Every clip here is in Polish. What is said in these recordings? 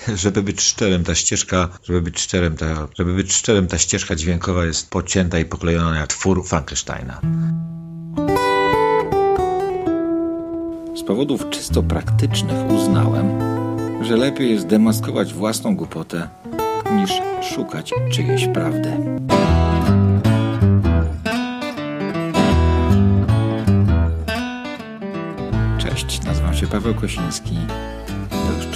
Żeby być szczerym, ta ścieżka, żeby być szczerym, ta, żeby być szczerym, ta ścieżka dźwiękowa jest pocięta i poklejona jak twór Frankensteina. Z powodów czysto praktycznych uznałem, że lepiej jest demaskować własną głupotę, niż szukać czyjejś prawdy. Cześć, nazywam się Paweł Kosiński.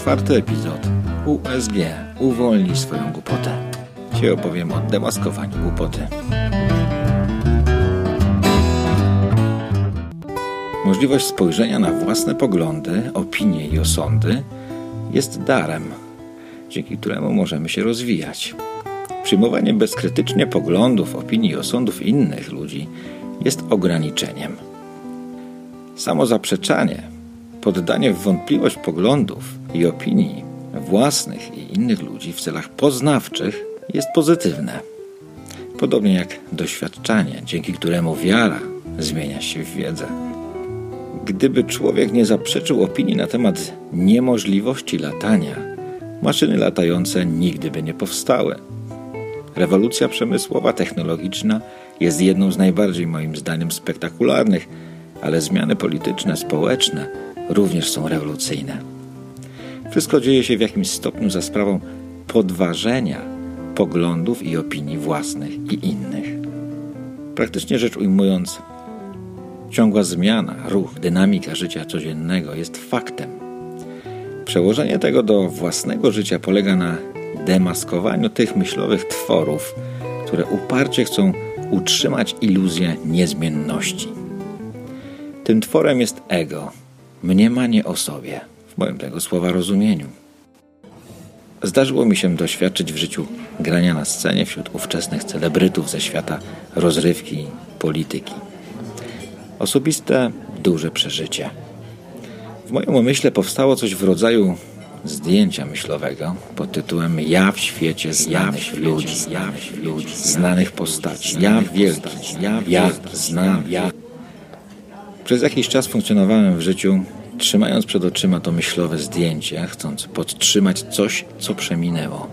Czwarty epizod USG Uwolnij swoją głupotę. Dzisiaj opowiem o demaskowaniu głupoty. Możliwość spojrzenia na własne poglądy, opinie i osądy jest darem, dzięki któremu możemy się rozwijać. Przyjmowanie bezkrytycznie poglądów, opinii i osądów innych ludzi jest ograniczeniem. Samo zaprzeczanie, poddanie w wątpliwość poglądów i opinii własnych i innych ludzi w celach poznawczych jest pozytywne. Podobnie jak doświadczanie, dzięki któremu wiara zmienia się w wiedzę. Gdyby człowiek nie zaprzeczył opinii na temat niemożliwości latania, maszyny latające nigdy by nie powstały. Rewolucja przemysłowa, technologiczna jest jedną z najbardziej moim zdaniem spektakularnych, ale zmiany polityczne, społeczne również są rewolucyjne. Wszystko dzieje się w jakimś stopniu za sprawą podważenia poglądów i opinii własnych i innych. Praktycznie rzecz ujmując, ciągła zmiana, ruch, dynamika życia codziennego jest faktem. Przełożenie tego do własnego życia polega na demaskowaniu tych myślowych tworów, które uparcie chcą utrzymać iluzję niezmienności. Tym tworem jest ego, mniemanie o sobie, w moim tego słowa rozumieniu. Zdarzyło mi się doświadczyć w życiu grania na scenie wśród ówczesnych celebrytów ze świata rozrywki i polityki. Osobiste, duże przeżycie. W moim umyśle powstało coś w rodzaju zdjęcia myślowego pod tytułem Ja w świecie znanych ludzi, ja ludzi, znanych postaci, ja wielki, ja, ja znam, ja. Przez jakiś czas funkcjonowałem w życiu, trzymając przed oczyma to myślowe zdjęcie, chcąc podtrzymać coś, co przeminęło.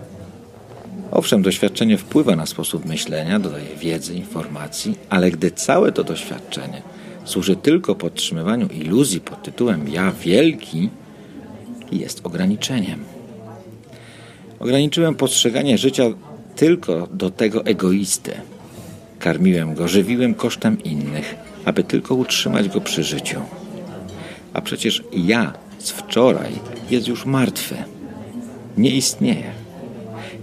Owszem, doświadczenie wpływa na sposób myślenia, dodaje wiedzy, informacji, ale gdy całe to doświadczenie służy tylko podtrzymywaniu iluzji pod tytułem Ja wielki, jest ograniczeniem. Ograniczyłem postrzeganie życia tylko do tego egoisty. Karmiłem go, żywiłem kosztem innych, aby tylko utrzymać go przy życiu. A przecież ja z wczoraj jest już martwy. Nie istnieje.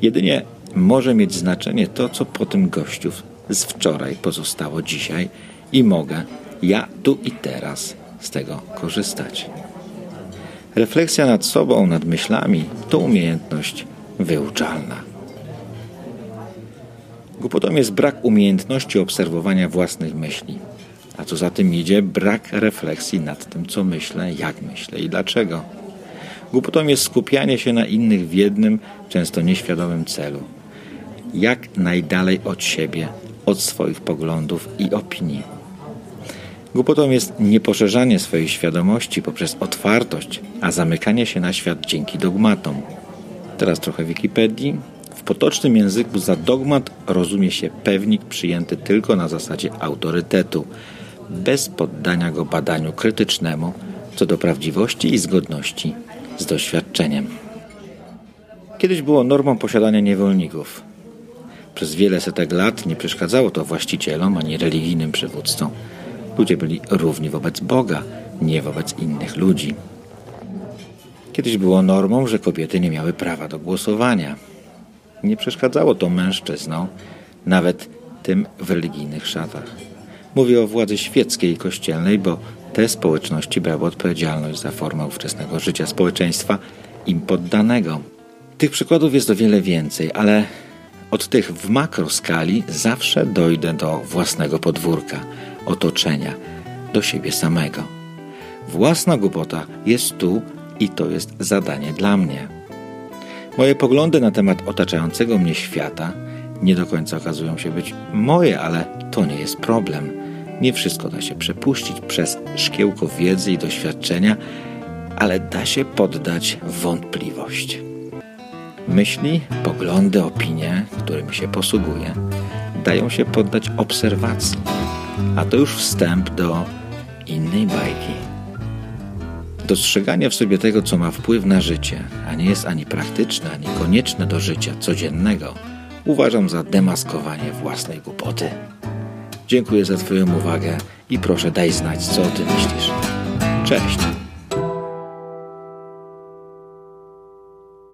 Jedynie może mieć znaczenie to, co po tym gościu z wczoraj pozostało dzisiaj i mogę ja tu i teraz z tego korzystać. Refleksja nad sobą, nad myślami to umiejętność wyuczalna. Głupotą jest brak umiejętności obserwowania własnych myśli, a co za tym idzie, brak refleksji nad tym, co myślę, jak myślę i dlaczego. Głupotą jest skupianie się na innych w jednym, często nieświadomym celu. Jak najdalej od siebie, od swoich poglądów i opinii. Głupotą jest nieposzerzanie swojej świadomości poprzez otwartość, a zamykanie się na świat dzięki dogmatom. Teraz trochę Wikipedii. W potocznym języku za dogmat rozumie się pewnik przyjęty tylko na zasadzie autorytetu, bez poddania go badaniu krytycznemu co do prawdziwości i zgodności z doświadczeniem. Kiedyś było normą posiadania niewolników. Przez wiele setek lat nie przeszkadzało to właścicielom ani religijnym przywódcom. Ludzie byli równi wobec Boga, nie wobec innych ludzi. Kiedyś było normą, że kobiety nie miały prawa do głosowania. Nie przeszkadzało to mężczyznom, nawet tym w religijnych szatach. Mówię o władzy świeckiej i kościelnej, bo te społeczności brały odpowiedzialność za formę ówczesnego życia społeczeństwa im poddanego. Tych przykładów jest o wiele więcej, ale od tych w makroskali zawsze dojdę do własnego podwórka – otoczenia, do siebie samego. Własna głupota jest tu i to jest zadanie dla mnie. Moje poglądy na temat otaczającego mnie świata nie do końca okazują się być moje, ale to nie jest problem. Nie wszystko da się przepuścić przez szkiełko wiedzy i doświadczenia, ale da się poddać wątpliwość. Myśli, poglądy, opinie, którymi się posługuje, dają się poddać obserwacji, a to już wstęp do innej bajki. Dostrzeganie w sobie tego, co ma wpływ na życie, a nie jest ani praktyczne, ani konieczne do życia codziennego, uważam za demaskowanie własnej głupoty. Dziękuję za Twoją uwagę i proszę daj znać, co o tym myślisz. Cześć!